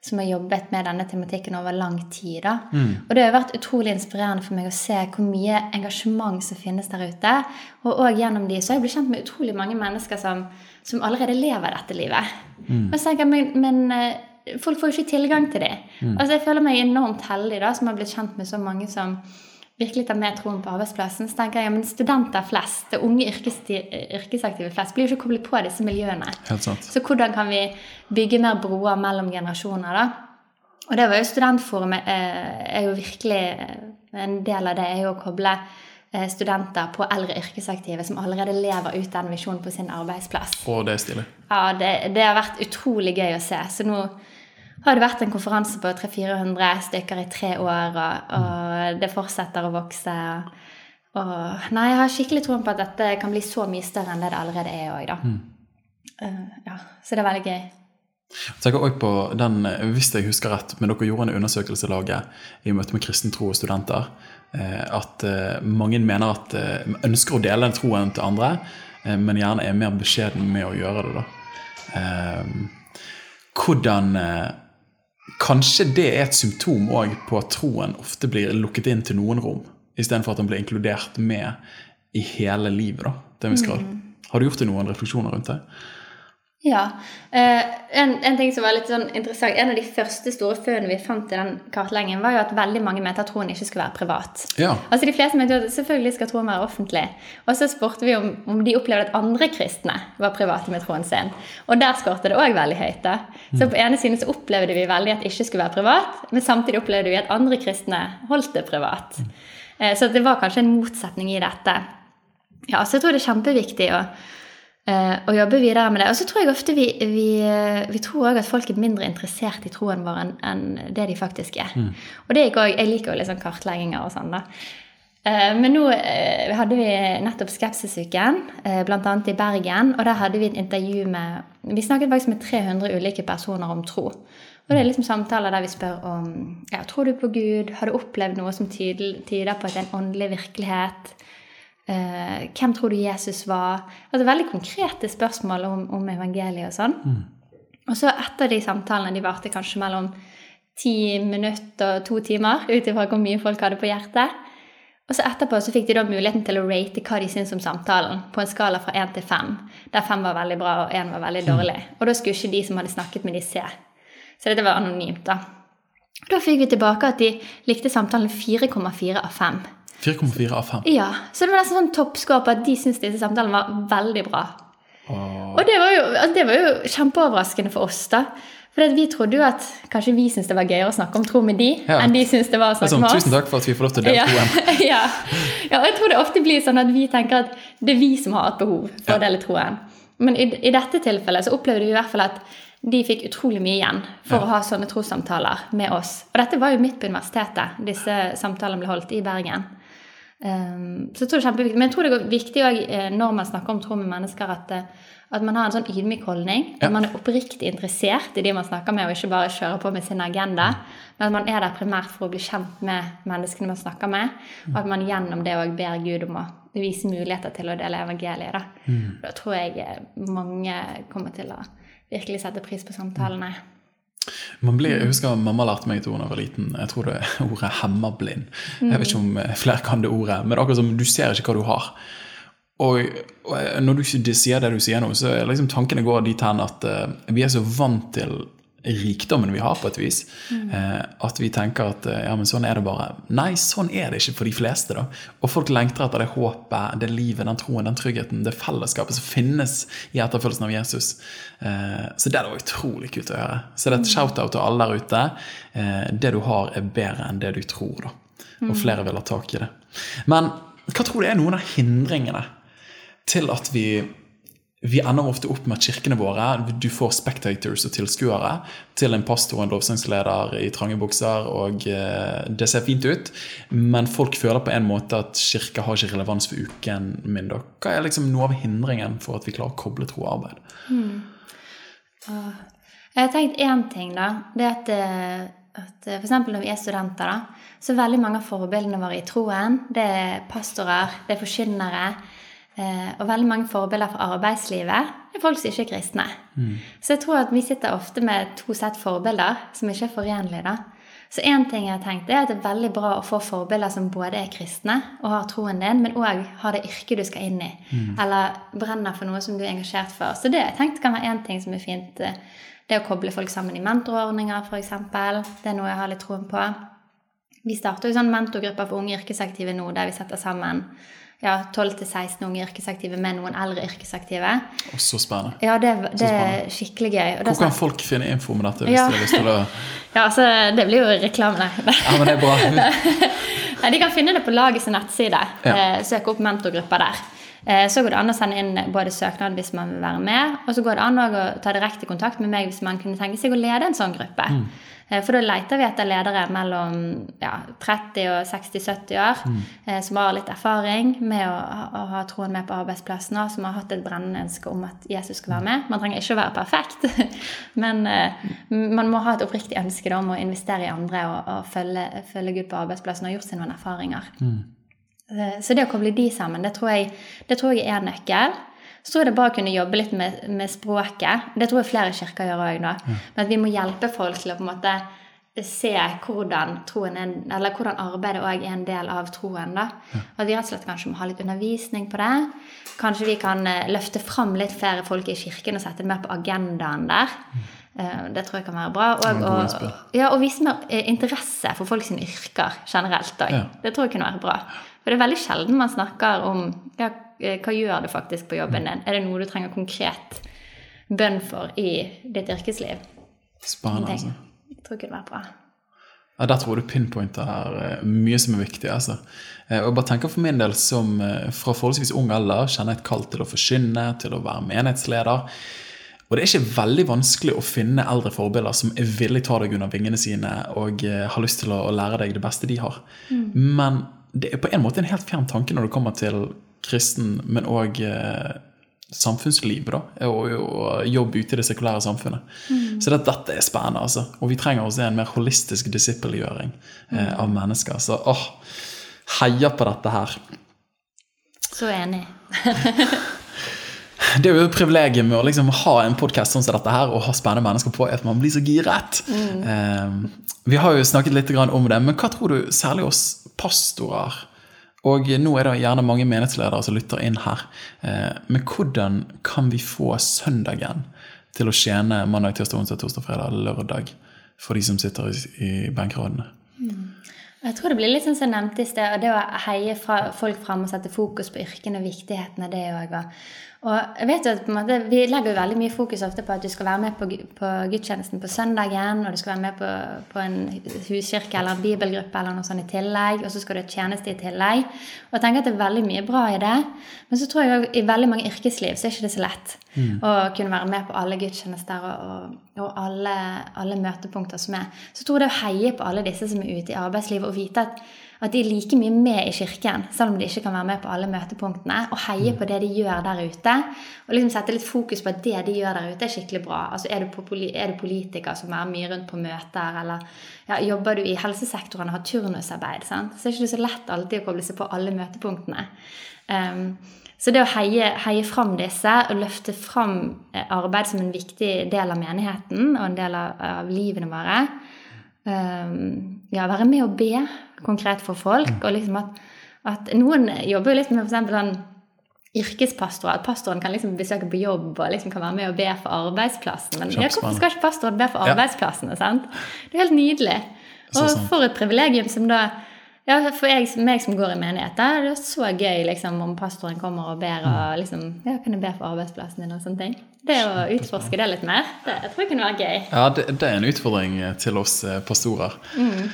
som har jobbet med denne tematikken over lang tid. Da. Og det har vært utrolig inspirerende for meg å se hvor mye engasjement som finnes der ute. Og også gjennom de så har jeg blitt kjent med utrolig mange mennesker som, som allerede lever dette livet. Og så tenker jeg, men, men eh, folk får jo ikke tilgang til dem. Altså, jeg føler meg enormt heldig da, som har blitt kjent med så mange som virkelig tar med troen på arbeidsplassen, så tenker jeg ja, men studenter flest, det unge yrkesaktive flest, blir jo ikke koblet på disse miljøene. Helt sant. Så hvordan kan vi bygge mer broer mellom generasjoner, da? Og det var jo Studentforumet eh, er jo virkelig eh, En del av det er jo å koble eh, studenter på eldre yrkesaktive som allerede lever ut den visjonen på sin arbeidsplass. Og det er stilig. Ja, det, det har vært utrolig gøy å se. Så nå har det vært en konferanse på 300-400 stykker i tre år, og, og det fortsetter å vokse. Og, nei, jeg har skikkelig troen på at dette kan bli så mye større enn det det allerede er òg, da. Eh, ja, så det er veldig gøy. Jeg tenker også på den, Hvis jeg husker rett, men dere gjorde en undersøkelse i laget i møte med kristen tro og studenter, eh, at eh, mange mener at ønsker å dele den troen til andre, men gjerne er mer beskjeden med å gjøre det. da. Hvordan Kanskje det er et symptom òg på at troen ofte blir lukket inn til noen rom, istedenfor at den blir inkludert med i hele livet. da, til en viss grad. Har du gjort deg noen refleksjoner rundt det? Ja. Eh, en, en ting som var litt sånn interessant, en av de første store funnene vi fant i den kartleggingen, var jo at veldig mange mente at troen ikke skulle være privat. Ja. Altså De fleste mente jo at selvfølgelig skal troen være offentlig. Og så spurte vi om, om de opplevde at andre kristne var private med troen sin. Og der skårte det òg veldig høyt. da. Så på ene siden så opplevde vi veldig at det ikke skulle være privat, men samtidig opplevde vi at andre kristne holdt det privat. Eh, Så det var kanskje en motsetning i dette. Ja, så jeg tror det er kjempeviktig å, eh, jobber jobbe videre med det. Og så tror jeg ofte vi, vi, vi tror også at folk er mindre interessert i troen vår enn enn det de faktisk er. Og det er ikke også, jeg liker jo litt sånn kartlegginger og sånn, da. Eh, Men nå eh, hadde vi nettopp Skepsisuken, bl.a. i Bergen. Og der hadde vi et intervju med Vi snakket faktisk med 300 ulike personer om tro. Og det er liksom samtaler der vi spør om ja, tror du på Gud, har du opplevd noe som tyder, tyder på at det er en åndelig virkelighet? Eh, hvem tror du Jesus var? Altså Veldig konkrete spørsmål om, om evangeliet og sånn. Og så etter de samtalene, de varte kanskje mellom ti minutter og to timer, ut ifra hvor mye folk hadde på hjertet. Og så etterpå så fikk de da muligheten til å rate hva de syntes om samtalen, på en skala fra én til fem, der fem var veldig bra og én var veldig dårlig. Og da skulle ikke de som hadde snakket med de se. Så dette var anonymt, da. Da fikk vi tilbake at de likte samtalen 4,4 av 5. 4,4 av 5. Ja, Så det var nesten sånn toppscore på at de syntes disse samtalene var veldig bra. Åh. Og det var, jo, altså, det var jo kjempeoverraskende for oss, da. For vi trodde jo at kanskje vi syntes det var gøyere å snakke om tro med de, Ja. enn de syntes det var å snakke sånn, med oss. tusen takk for at vi får lov til å dele troen. ja. ja, og jeg tror det ofte blir sånn at vi tenker at det er vi som har et behov for Ja. å dele troen. Men i, i dette tilfellet så opplevde vi i hvert fall at de fikk utrolig mye igjen for å ha sånne trossamtaler med oss. Og dette var jo midt på universitetet. Disse samtalene ble holdt i Bergen. Um, så jeg tror det er kjempeviktig. Men jeg tror det er viktig også, eh, når man snakker om tro med mennesker, at, eh, at man har en sånn ydmyk holdning. Ja. At man er oppriktig interessert i de man snakker med, og ikke bare kjører på med sin agenda. Men at man er der primært for å bli kjent med menneskene man snakker med. Og at man gjennom det òg ber Gud om å vise muligheter til å dele evangeliet. Da, da tror jeg eh, mange kommer til å virkelig sette pris på samtalene. Man blir, jeg husker Mamma lærte meg et ord da jeg var liten. Jeg tror det er ordet 'hemmablind'. Jeg vet ikke om eh, flere kan det ordet, men det er akkurat som du ser ikke hva du har. Og, og når du sier det du sier nå, så liksom tankene går dit hen at uh, vi er så vant til rikdommen vi har, på et vis. Eh, at vi tenker at eh, ja, men sånn er det bare. Nei, sånn er det ikke for de fleste. da. Og folk lengter etter det håpet, det livet, den troen, den tryggheten, det fellesskapet som finnes i etterfølgelsen av Jesus. Eh, så det det utrolig kult å høre. Så det er et shout-out til alle der ute. Eh, det du har, er bedre enn det du tror. da. Og flere vil ha tak i det. Men hva tror du er noen av hindringene til at vi vi ender ofte opp med at kirkene våre Du får spectators og tilskuere til en pastor og en lovsangsleder i trange bukser, og eh, det ser fint ut, men folk føler på en måte at kirka har ikke relevans for uken min. da. Hva er liksom noe av hindringen for at vi klarer å koble tro og arbeid? Jeg har tenkt én ting, da. Det at, eh, at f.eks. for eksempel når vi er studenter, da, så er veldig mange av forbildene våre i troen. Det er pastorer, det er forkynnere. Eh, Og veldig mange forbilder fra arbeidslivet er folk som ikke er kristne. Så jeg tror at vi sitter ofte med to sett forbilder som ikke er forenlige. Så én ting jeg har tenkt er at det er veldig bra å få forbilder som både er kristne og har troen din, men òg har det yrket du skal inn i. Eller brenner for noe som du er engasjert for. Så det jeg tenkt kan være én ting som er fint. eh, Det å koble folk sammen i mentorordninger, f.eks. Det er noe jeg har litt troen på. Vi starter jo sånn mentorgrupper for unge yrkesaktive nå, der vi setter sammen ja, 12-16 unge yrkesaktive med noen eldre yrkesaktive. Og så spennende. Ja, det, det er skikkelig gøy. Og Hvor kan folk finne info om dette? hvis Ja. de har lyst til å... Ja, altså, det blir jo reklame, det. Ja, men det er bra. Nei, De kan finne det på lagets nettside. Ja. Eh, søke opp mentorgrupper der. Eh, så går det an å sende inn både søknad hvis man vil være med, og så går det an å ta direkte kontakt med meg hvis man kunne tenke seg å lede en sånn gruppe. Eh, For da leter vi etter ledere mellom ja, 30 og 60-70 år mm. som har litt erfaring med å, ha- å ha troen med på arbeidsplassen, og som har hatt et brennende ønske om at Jesus skal være med. Man trenger ikke å være perfekt, men eh, man må ha et oppriktig ønske om å investere i andre og, og følge, følge Gud på arbeidsplassen og gjort seg noen erfaringer. Mm. Så det å koble de sammen, det tror jeg, det tror jeg er en nøkkel. Så tror jeg det er bare å kunne jobbe litt med, med språket. Det tror jeg flere kirker gjør òg nå. Men at vi må hjelpe folk til å på en måte se hvordan, troen er, eller hvordan arbeidet òg er en del av troen. da. At vi rett og slett kanskje må ha litt undervisning på det. Kanskje vi kan eh, løfte fram litt flere folk i kirken og sette det mer på agendaen der. Eh, Det tror jeg kan være bra. Og, og, ja, og vise mer eh, interesse for folk sine yrker generelt òg. Ja. Det tror jeg kunne være bra. For det er veldig sjelden man snakker om ja, eh, hva gjør du faktisk på jobben din. Er det noe du trenger konkret bønn for i ditt yrkesliv? Spennende. Altså. Jeg tror det kunne være bra. Ja, Der tror du pinpointer her eh, mye som er viktig. altså. Eh, Og bare tenker For min del som fra forholdsvis ung alder kjenner jeg et kall til å forkynne, til å være menighetsleder. Og det er ikke veldig vanskelig å finne eldre forbilder som er villig ta deg under vingene sine og har lyst til å, lære deg det beste de har. Men det er på en måte en helt fjern tanke når det kommer til kristen, men òg eh, samfunnslivet, da, og, og jobb ute i det sekulære samfunnet. Så det, dette er spennende, altså. Og vi trenger også en mer holistisk disippelgjøring eh, av mennesker. Så åh, heia på dette her. Så enig. Det er jo et privilegium med å liksom ha en podkast sånn som dette her, og ha spennende mennesker på, at man blir så giret. Eh, vi har jo snakket litt om det, men hva tror du, særlig oss pastorer Og nå er det gjerne mange menighetsledere som lytter inn her. Eh, men hvordan kan vi få søndagen til å tjene mandag, tirsdag, onsdag, torsdag, fredag, lørdag for de som sitter i, i benkeradene? Jeg tror det blir litt sånn som jeg nevnte i sted, og det å heie fra, folk fram og sette fokus på yrkene og viktigheten av det òg. Og jeg vet jo at på en måte, Vi legger jo veldig mye fokus ofte på at du skal være med på, på gudstjenesten på søndagen, og du skal være med på, på en huskirke eller en bibelgruppe eller noe sånt i tillegg, og så skal du ha tjeneste i tillegg. Og jeg tenker at det er veldig mye bra i det, men så tror jeg også i veldig mange yrkesliv så er ikke det så lett å kunne være med på alle gudstjenester og, og, og alle, alle møtepunkter som er. Så jeg tror det å heie på alle disse som er ute i arbeidslivet, og vite at at de er like mye med i kirken, selv om de ikke kan være med på alle møtepunktene. Og heie på det de gjør der ute. Og liksom sette litt fokus på at det de gjør der ute, er skikkelig bra. Altså Er du, er du politiker som er mye rundt på møter, eller ja, jobber du i helsesektoren og har turnusarbeid, sant? så er det ikke så lett alltid å koble seg på alle møtepunktene. Um, så det å heie, heie fram disse og løfte fram eh, arbeid som en viktig del av menigheten og en del av, av livene våre, ja, være med å be konkret for folk. Og liksom at, at noen jobber jo litt med eksempel sånn yrkespastor. At pastoren kan liksom besøke på jobb og liksom kan være med og be for arbeidsplassen. Men ja, hvorfor skal ikke pastoren be for Ja. arbeidsplassene? sant? Det er helt nydelig. Og for et privilegium som da ja, For jeg, meg som går i menighet, da er så gøy liksom, om pastoren kommer og ber og liksom Ja, kan jeg be for arbeidsplassen din og sånne ting? Det å utforske det litt mer, det jeg tror jeg kunne være gøy. Ja, det, det er en utfordring eh, til oss pastorer. pastorer.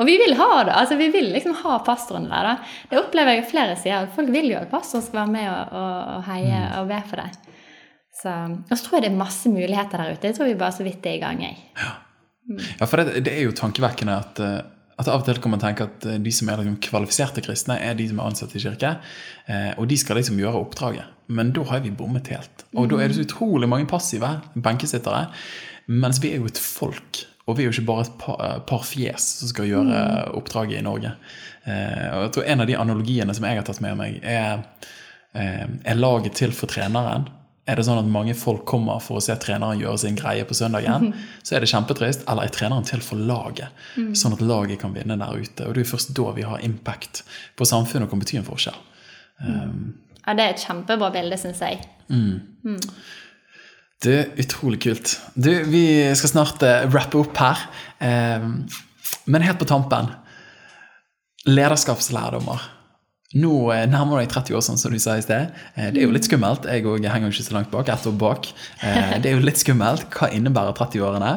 Og vi vil ha det. altså Vi vil liksom ha pastorene der. da. Det opplever jeg flere sier. Folk vil jo at pastoren skal være med og, og, heie og be for deg. Så, og så tror jeg det er masse muligheter der ute. Jeg tror vi bare så vidt er i gang. jeg. Ja, for det, det er jo tankevekkende at, eh, at av og til kan man tenke at eh, de som er liksom kvalifiserte kristne, er de som er ansatt i kirke. eh, Og de skal liksom gjøre oppdraget. Men da har vi bommet helt. Og da er det så utrolig mange passive benkesittere. Mens vi er jo et folk. Og vi er jo ikke bare et par, eh, par fjes som skal gjøre oppdraget i Norge. Og jeg tror En av de analogiene som jeg har tatt med meg, er, er laget til for treneren. Er det sånn at mange folk kommer for å se treneren gjøre sin greie på søndagen, så er det kjempetrist. Eller er treneren til for laget, sånn at laget kan vinne der ute? Og det er først da vi har impact på samfunnet og kan bety en forskjell. Ja, Det er et kjempebra bilde, syns jeg. Det er utrolig kult. Du, vi skal snart uh, rappe opp her. Um, men helt på tampen Lederskapslærdommer. Nå eh, nærmer deg 30 år, sånn som du sa i sted. Eh, det er jo litt skummelt. Jeg òg henger ikke så langt bak. Ett år bak. Eh, det er jo litt skummelt. Hva innebærer 30-årene?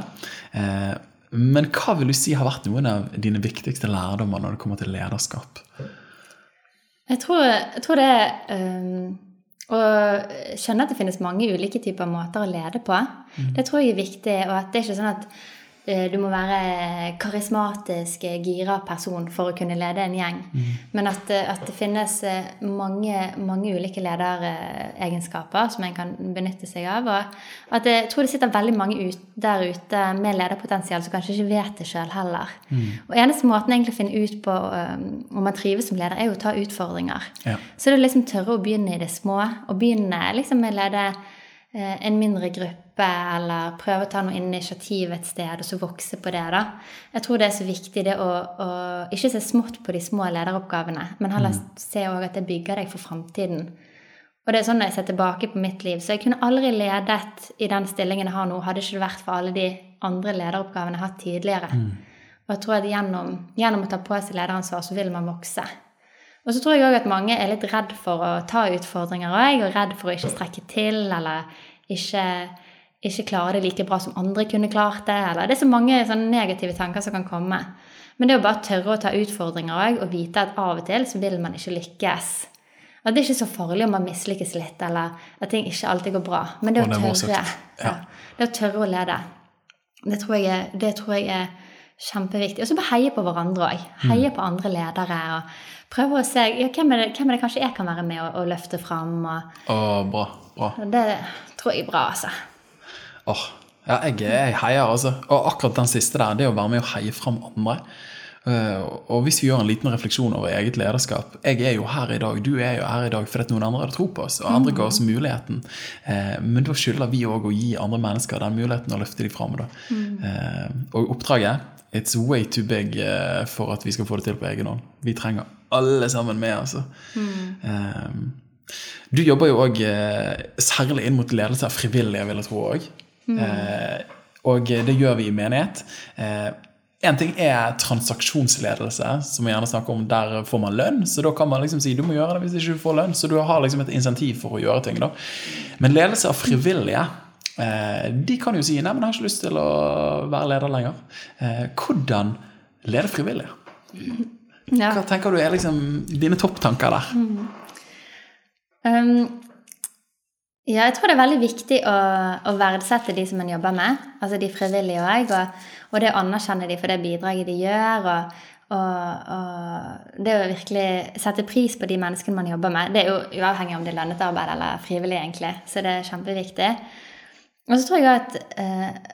Eh, men hva vil du si har vært noen av dine viktigste lærdommer når det kommer til lederskap? Jeg tror, jeg tror det um, å skjønne at det finnes mange ulike typer måter å lede på. Det tror jeg er viktig, og at det er ikke sånn at du må være karismatisk, eh, gira person for å kunne lede en gjeng. Men at, eh, at det finnes eh, mange, mange ulike lederegenskaper som en kan benytte seg av. Og at jeg tror det sitter veldig mange ut, der ute med lederpotensial som kanskje ikke vet det sjøl heller. Og eneste måten egentlig å finne ut på om man trives som leder, er jo å ta utfordringer. Ja. Så det er liksom tørre å begynne i det små, og begynne liksom med å lede eh, en mindre gruppe, eller prøve å ta noe initiativ et sted, og så vokse på det. da. Jeg tror det er så viktig det å, å ikke se smått på de små lederoppgavene, men heller se også at det bygger deg for framtiden. Og det er sånn når jeg ser tilbake på mitt liv, så jeg kunne aldri ledet i den stillingen jeg har nå, hadde ikke det vært for alle de andre lederoppgavene jeg har hatt tidligere. Og jeg tror at gjennom, gjennom å ta på seg lederansvar, så vil man vokse. Og så tror jeg òg at mange er litt redd for å ta utfordringer òg, og redd for å ikke strekke til, eller ikke, ikke klare det like bra som andre kunne klart det. Eller det er så mange negative tanker som kan komme. Men det å bare tørre å ta utfordringer òg, og vite at av og til så vil man ikke lykkes. At det er ikke så farlig om man mislykkes litt, eller at ting ikke alltid går bra. Men det å tørre. Ja. det å tørre å lede, det tror jeg det tror jeg er kjempeviktig. Og så bare heie på hverandre òg. Heie på andre ledere. og Prøve å se ja, hvem, er det, hvem er det kanskje jeg kan være med og, og løfte fram. Og, oh, bra. bra. det tror jeg er bra, altså. Åh, ja, jeg, jeg heier, altså. Og akkurat den siste der, det å være med og heie fram andre. Eh, og hvis vi gjør en liten refleksjon over eget lederskap Jeg er jo her i dag, du er jo her i dag fordi noen andre hadde tro på oss, og andre ga oss muligheten. Eh, men da skylder vi òg å gi andre mennesker den muligheten og løfte dem fram. Da. Eh, og oppdraget It's way too big eh, for at vi skal få det til på egen hånd. Vi trenger alle sammen med, altså. Eh, du jobber jo òg særlig inn mot ledelse av frivillige, vil jeg tro òg. Eh, og det gjør vi i menighet. Én en ting er transaksjonsledelse, som vi gjerne snakker om. Der får man lønn, så da kan man liksom si du må gjøre det hvis ikke du får lønn. Så du har liksom et insentiv for å gjøre ting. da. Men ledelse av frivillige eh, de kan jo si nei, men jeg har ikke lyst til å være leder lenger. Eh, hvordan lede frivillig? Hva tenker du er liksom dine topptanker der? Um, ja, jeg tror det er veldig viktig å, å verdsette de som en jobber med, altså de frivillige òg, og, og, det å anerkjenne de for det bidraget de gjør. og, og, og det å virkelig sette pris på de menneskene man jobber med. Det er jo uavhengig om det er lønnet arbeid eller frivillig, egentlig, så det er kjempeviktig. Og så tror jeg at eh,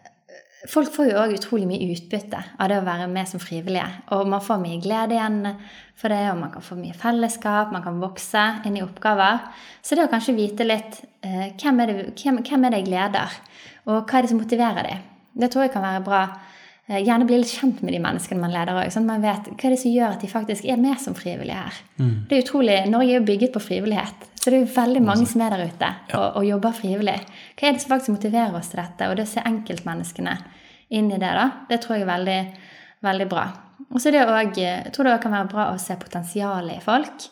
Folk får jo òg utrolig mye utbytte av det å være med som frivillige. Og man får mye glede igjen for det, og man kan få mye fellesskap, man kan vokse inn i oppgaver. Så det å kanskje vite litt eh, hvem, er det, hvem, hvem er det jeg gleder, og hva er det som motiverer dem, det tror jeg kan være bra. Eh, gjerne bli litt kjent med de menneskene man leder òg, sånn man vet hva er det som gjør at de faktisk er med som frivillige her. Mm. Det er utrolig, Norge er jo bygget på frivillighet. Så det er jo veldig mange som er der ute og, og, jobber frivillig. Hva er det som faktisk motiverer oss til dette? Og det å se enkeltmenneskene inn i det, da, det tror jeg er veldig, veldig bra. Og så Jeg tror det òg kan være bra å se potensialet i folk.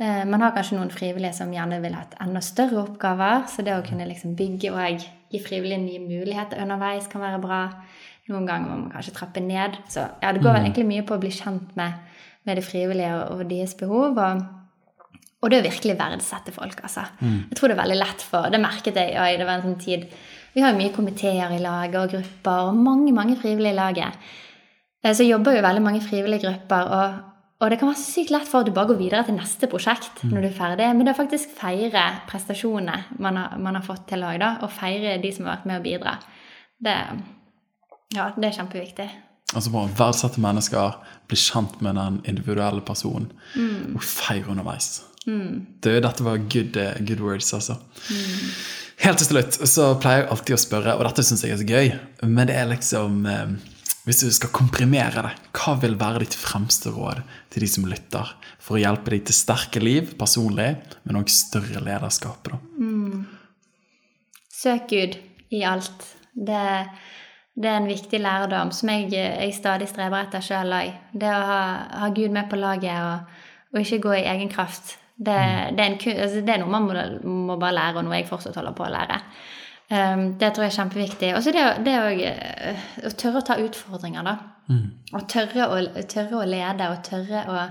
Eh, man har kanskje noen frivillige som gjerne vil ha et enda større oppgaver. Så det å kunne liksom bygge og gi frivillige nye muligheter underveis kan være bra. Noen ganger må man kanskje trappe ned. Så ja, det går vel mm. egentlig mye på å bli kjent med, med de frivillige og, og deres behov. og og det å virkelig verdsette folk, altså. Mm. Jeg tror det er veldig lett for Det merket jeg. òg. det var en sånn tid Vi har jo mye komiteer i laget og grupper, og mange, mange frivillige i laget. Eh, så jobber jo veldig mange frivillige grupper, og, og, det kan være sykt lett for at du bare går videre til neste prosjekt mm. når du er ferdig. Men det er faktisk feire prestasjonene man har, man har fått til lag, da, og feire de som har vært med å bidra, det, ja, det er kjempeviktig. Altså bare verdsette mennesker, bli kjent med den individuelle personen, mm. og feire underveis. Mm. Det, dette var good, uh, good words, altså. Mm. Helt til slutt så pleier jeg alltid å spørre, og dette syns jeg er så gøy, men det er liksom eh, Hvis du skal komprimere det, hva vil være ditt fremste råd til de som lytter, for å hjelpe dem til sterke liv personlig, men òg større lederskap? Da? Mm. Søk Gud i alt. Det, det, er en viktig lærdom som jeg, jeg stadig streber etter sjøl òg. Det å ha, ha, Gud med på laget og, og ikke gå i egen kraft. Det, mm. det, er, en, altså det er, noe man må, må, bare lære, og noe jeg fortsatt holder på å lære. Um, det tror jeg er kjempeviktig. Og så det, det å, uh, å, tørre å ta utfordringer, da. Mm. Og tørre å, tørre å lede, og tørre å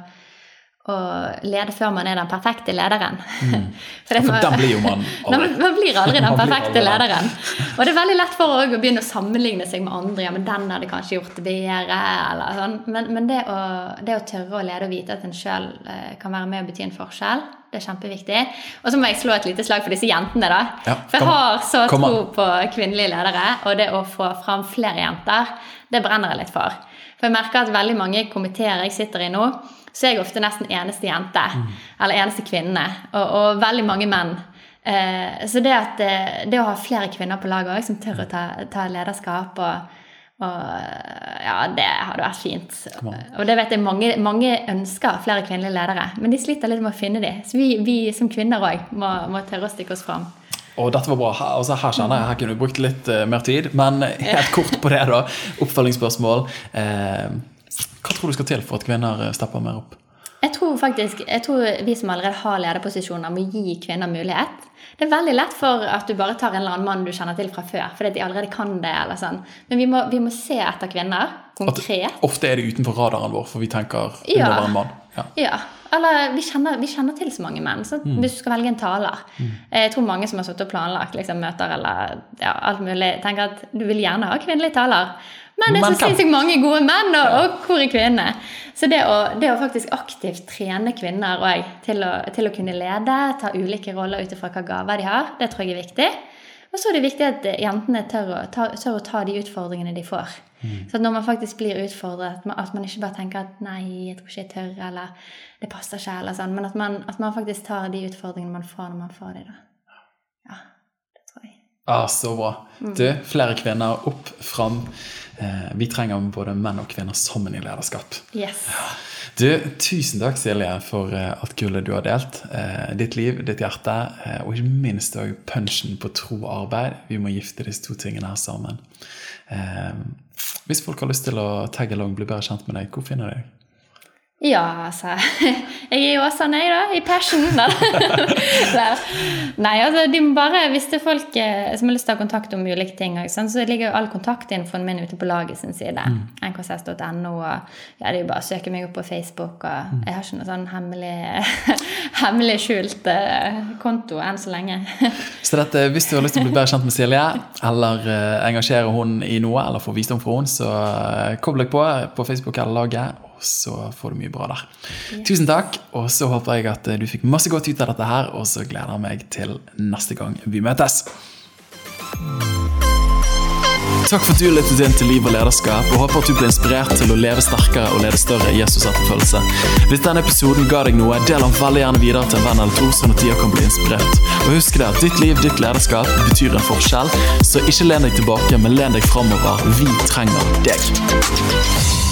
å lede før man er den perfekte lederen. Mm. For, for den blir jo man aldri. man blir aldri den perfekte lederen. Og det er veldig lett for å begynne å sammenligne seg med andre. Ja, men den hadde kanskje gjort det bedre. eller sånn. Men, men det, å, det, å, tørre å lede og vite at en sjøl eh, kan være med og bety en forskjell, det er kjempeviktig. Og så må jeg slå et lite slag for disse jentene. da. Ja, for jeg har så tro på kvinnelige ledere, og det å få fram flere jenter, det brenner jeg litt for. For jeg merker at veldig mange komiteer jeg sitter i nå, så er jeg ofte nesten eneste jente. Mm. Eller eneste kvinne. Og, og veldig mange menn. Eh, så det, at, eh, det, å ha flere kvinner på laget òg, som tør å ta, ta lederskap og, og, ja, det hadde vært fint. Og det vet jeg mange, mange, ønsker flere kvinnelige ledere, men de sliter litt med å finne dem. Så vi, vi som kvinner òg må, må, tørre å stikke oss fram. Og dette var bra. Altså, her kjenner jeg her kunne vi brukt litt uh, mer tid. Men helt kort på det, da. Oppfølgingsspørsmål. Eh, hva tror du skal til for at kvinner eh, stepper mer opp? Jeg tror faktisk, jeg tror vi som allerede har lederposisjoner, må gi kvinner mulighet. Det er veldig lett for at du bare tar en eller annen mann du kjenner til fra før. fordi de allerede kan det, eller sånn. Men vi må, vi må se etter kvinner, konkret. At ofte er det utenfor radaren vår, for vi tenker det må være en mann. Ja. ja. Eller vi kjenner, vi kjenner, til så mange menn. Så mm. Hvis du skal velge en taler mm. Jeg tror mange som har sittet og planlagt liksom, møter eller ja, alt mulig, tenker at du vil gjerne ha kvinnelig taler. Men det er så sinnssykt mange gode menn, og, og hvor er kvinnene? Så det å, det å, faktisk aktivt trene kvinner òg til, til, å, kunne lede, ta ulike roller ut ifra hva gaver de har, det tror jeg er viktig. Og så er det viktig at jentene tør å ta, tør å ta de utfordringene de får. Mm. Så når man faktisk blir utfordret, at man ikke bare tenker at 'nei, jeg tror ikke jeg tør', eller 'det passer ikke', eller sånn, men at man, at man faktisk tar de utfordringene man får når man får de, da. Ja, det tror jeg. Ah, så bra. Mm. Du, flere kvinner opp, fram. Eh, vi trenger både menn og kvinner sammen i lederskap. Yes. Du, tusen takk, Silje, for at alt gullet du har delt. Eh, ditt liv, ditt hjerte, og ikke minst òg punchen på tro og arbeid. Vi må gifte disse to tingene her sammen. Hvis folk har lyst til å tagge along, bli bedre kjent med deg, hvor finner de deg? Ja, altså Jeg er jo også jeg, da. I Passion. Nei, altså, de må bare Hvis det er folk eh, som har lyst til å ha kontakt om ulike ting, så ligger jo all kontaktinfoen min ute på laget sin side. Mm. nkss.no. Ja, det er jo bare å søke meg opp på Facebook. Og mm. jeg har ikke noe sånn hemmelig, hemmelig skjult uh, konto enn så lenge. så dette, hvis du har lyst til å bli bedre kjent med Silje, eller uh, engasjere hun i noe, eller få visdom fra henne, så kobl deg på på Facebook eller laget og så får du mye bra der. Yes. Tusen takk, og så håper jeg at du fikk masse godt ut av dette her, og så gleder jeg meg til neste gang vi møtes. Takk for at du lyttet inn til Liv og lederskap, og håper at du ble inspirert til å leve sterkere og lede større Jesus-etterfølgelse. Hvis denne episoden ga deg noe, del den veldig gjerne videre til en venn eller to, sånn at de kan bli inspirert. Og husk det at ditt liv, ditt lederskap, betyr en forskjell, så ikke len deg tilbake, men len deg framover. Vi trenger deg.